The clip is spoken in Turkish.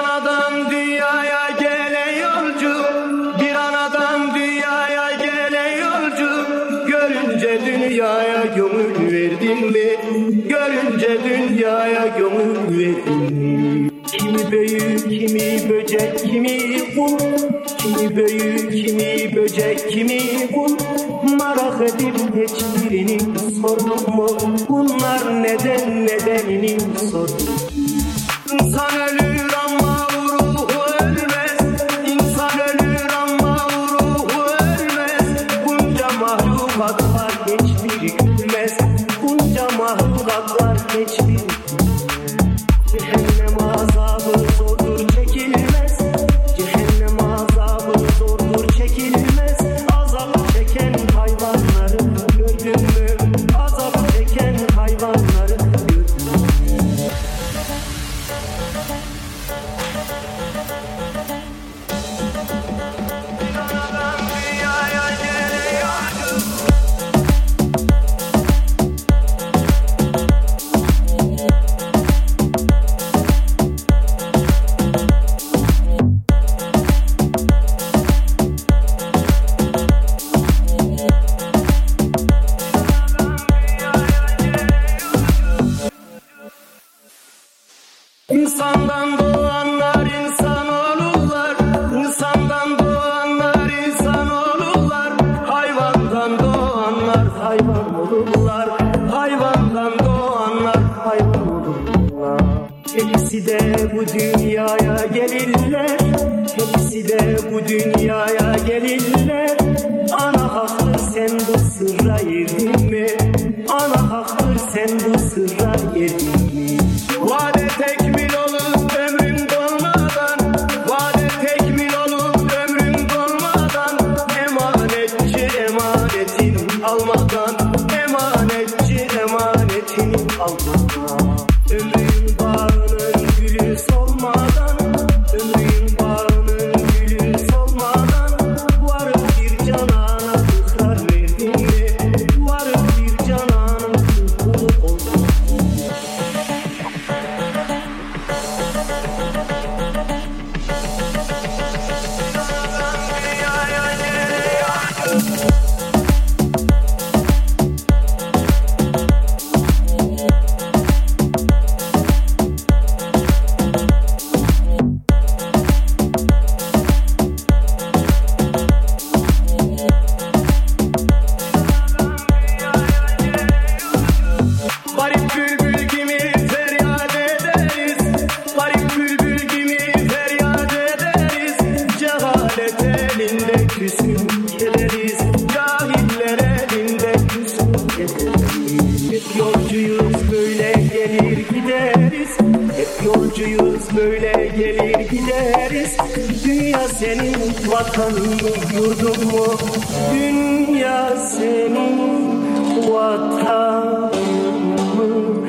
Anadan dünyaya gele yolcu Bir anadan dünyaya gele yolcu Görünce dünyaya gönül verdin mi? Görünce dünyaya gönül verdin mi? Kimi büyük, kimi böcek, kimi kul Kimi büyük, kimi böcek, kimi kul Merak edip hiçbirini sordum mu? Bunlar neden nedenini sordum İnsan ölür İnsandan doğanlar insan olurlar. İnsandan doğanlar insan olurlar. Hayvandan doğanlar hayvan olurlar. Hayvandan doğanlar hayvan olurlar. Hepsi de bu dünyaya gelirler. Hepsi de bu dünyaya gelirler. Ana haklı sen bu sırra erdin mi? Ana haklı sen bu sırra erdin mi? Vade yolcuyuz böyle gelir gideriz. Hep yolcuyuz böyle gelir gideriz. Dünya senin vatanın yurdun mu? Dünya senin vatanın. mı